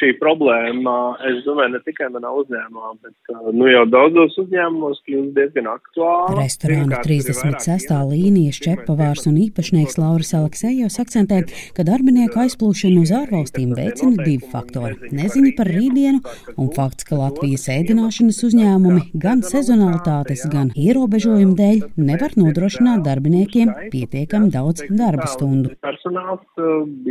šī problēma, es domāju, ne tikai manā uzņēmumā, bet nu, jau daudzos uzņēmumos kļūst diezgan aktuāla. Restorāna 36. līnijas čepavārs un īpašnieks Lauris Aleksējos akcentē, ka darbinieku aizplūšanu uz ārvalstīm veicina divi faktori - neziņa par rītdienu un fakts, ka Latvijas ēdināšanas uzņēmumi gan sezonalitātes, gan ierobežojumu dēļ nevar nodrošināt darbiniekiem pietiekami daudz darba stundu. Personāls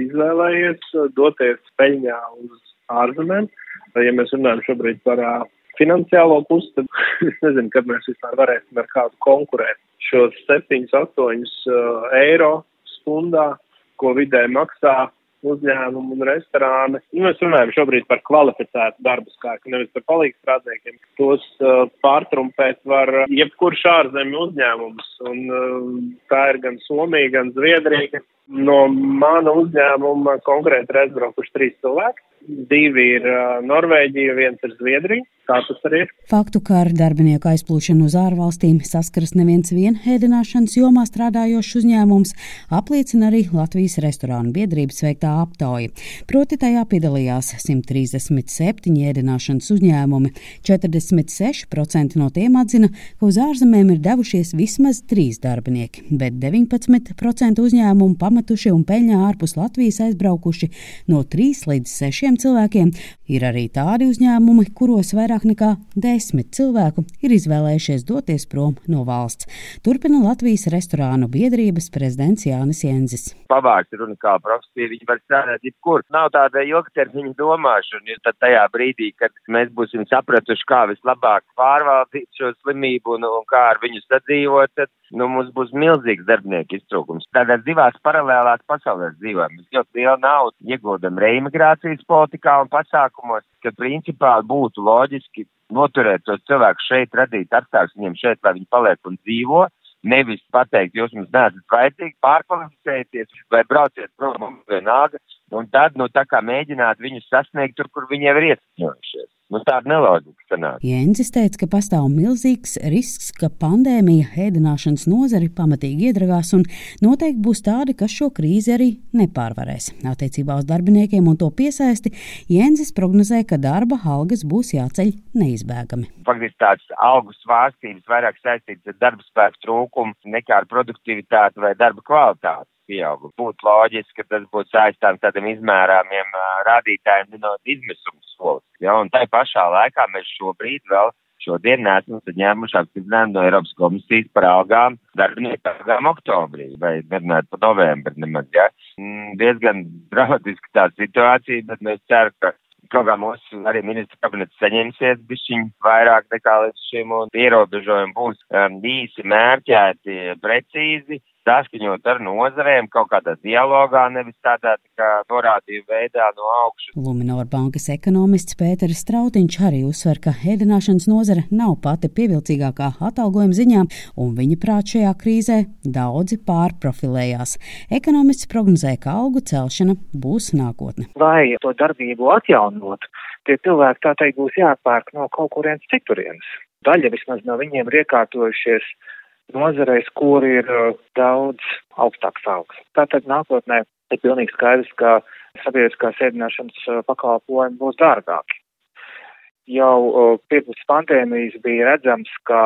izvēlējies doties peļņā uz ārzemēm. Ja mēs runājam šobrīd par uh, finansiālo pusi, tad es nezinu, kad mēs vispār varēsim ar kādu konkurēt. Šos 7, 8 uh, eiro stundā, ko vidēji maksā uzņēmumu un restorāni. Nu, mēs runājam šobrīd par kvalificētu darbu spēku, nevis par palīgu strādniekiem. Tos uh, pārtrumpēt var jebkurš ārzemju uzņēmums, un uh, tā ir gan Somija, gan Zviedrija. No mana uzņēmuma konkrēti ir aizbraukuši trīs cilvēki divi ir Norvēģija, viens ir Zviedrija. Tā tas arī ir. Faktu, ka ar darbinieku aizplūšanu uz ārvalstīm saskaras neviens vien ēdināšanas jomā strādājošs uzņēmums, apliecina arī Latvijas restorānu biedrības veiktā aptauja. Proti tajā piedalījās 137 ēdināšanas uzņēmumi, 46% no tiem atzina, ka uz ārzemēm ir devušies vismaz trīs darbinieki, bet 19% uzņēmumu pametuši un peļņā ārpus Latvijas aizbraukuši no 3 līdz 6 šiem cilvēkiem ir arī tādi uzņēmumi, kuros vairāk nekā desmit cilvēku ir izvēlējušies doties prom no valsts. Turpina Latvijas restorānu biedrības prezidents Jānis Jenzis. Pavārs ir unikāla profesija, viņi var strādāt jebkur. Nav tāda ilgtermiņa domāšana, jo tad tajā brīdī, kad mēs būsim sapratuši, kā vislabāk pārvaldīt šo slimību un, un kā ar viņu sadzīvot, tad nu, mums būs milzīgs darbinieku iztrūkums. Tādās divās paralēlās pasaulēs dzīvojam. Mēs ļoti lielu naudu ieguldam reimigrācijas politikā un pasākumos, ka principā būtu loģiski noturēt tos cilvēkus šeit, radīt apstākļus viņiem šeit, lai viņi paliek un dzīvo. Nevis pateikt, jūs mums neesat vajadzīgi, pārkvalificēties vai brauciet prom vienalga, un tad, nu, tā kā mēģināt viņus sasniegt tur, kur viņi jau ir iesakņojušies. Nu, tāda neloģika sanāk. Jēncis teica, ka pastāv milzīgs risks, ka pandēmija ēdināšanas nozari pamatīgi iedragās un noteikti būs tādi, kas šo krīzi arī nepārvarēs. Attiecībā uz darbiniekiem un to piesaisti Jēncis prognozē, ka darba algas būs jāceļ neizbēgami. Faktiski tāds algu svārstības vairāk saistīts ar darba spēku trūkumu nekā ar produktivitāti vai darba kvalitāti pieaugumu. Būtu loģiski, ka tas būtu saistāms tādiem izmērāmiem rādītājiem no izmisuma solis. Ja, un tai pašā laikā mēs šobrīd vēl šodien neesam saņēmuši apstiprinājumu no Eiropas komisijas par algām darbinieku algām oktobrī vai nerunājot par novembri nemaz, ja. Mm, diezgan dramatiski tā situācija, bet mēs ceram, ka kaut kā mūsu arī ministra kabinets saņemsies bišķiņ vairāk nekā līdz šim un ierobežojumi būs um, īsi mērķēti, precīzi saskaņot ar nozarēm kaut kādā dialogā, nevis tādā tā kā norādīju veidā no augšas. Luminor bankas ekonomists Pēteris Strautiņš arī uzsver, ka ēdināšanas nozare nav pati pievilcīgākā atalgojuma ziņā, un viņa prāt šajā krīzē daudzi pārprofilējās. Ekonomists prognozē, ka algu celšana būs nākotne. Lai to darbību atjaunot, tie cilvēki tā teikt būs jāpērk no kaut kurienes citurienes. Daļa vismaz no viņiem ir iekārtojušies nozareis, kur ir uh, daudz augstāks algas. Tātad nākotnē ir pilnīgi skaidrs, ka sabiedriskās ēdināšanas uh, pakalpojumi būs dārgāki. Jau uh, pirms pandēmijas bija redzams, ka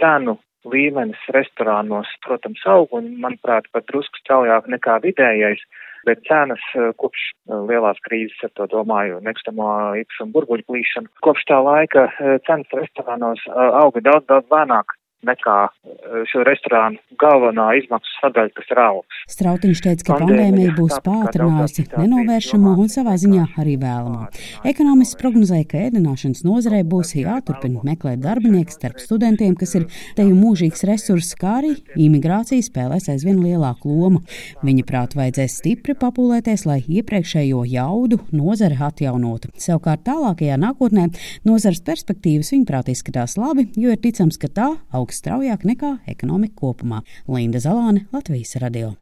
cenu līmenis restorānos, protams, aug un, manuprāt, pat drusku straujāk nekā vidējais, bet cenas kopš lielās krīzes, ar to domāju, nekustamo īpašumu burbuļu plīšanu, kopš tā laika cenas restorānos auga daudz, daudz lēnāk nekā eh, šo restorānu galvenā izmaksu sadaļa, kas ir algas. Strautiņš teica, ka pandēmija būs pātrinājusi nenovēršamo un savā ziņā arī vēlamo. Ekonomists prognozēja, ka ēdināšanas nozarei būs jāturpina meklēt darbinieki starp studentiem, kas ir te jau mūžīgs resurss, kā arī imigrācija spēlēs aizvien lielāku lomu. Viņa prāt vajadzēs stipri papulēties, lai iepriekšējo jaudu nozare atjaunotu. Savukārt tālākajā nākotnē nozares perspektīvas viņuprāt izskatās labi, jo ir ticams, ka tā aug augs straujāk nekā ekonomika kopumā. Linda Zalāne, Latvijas radio.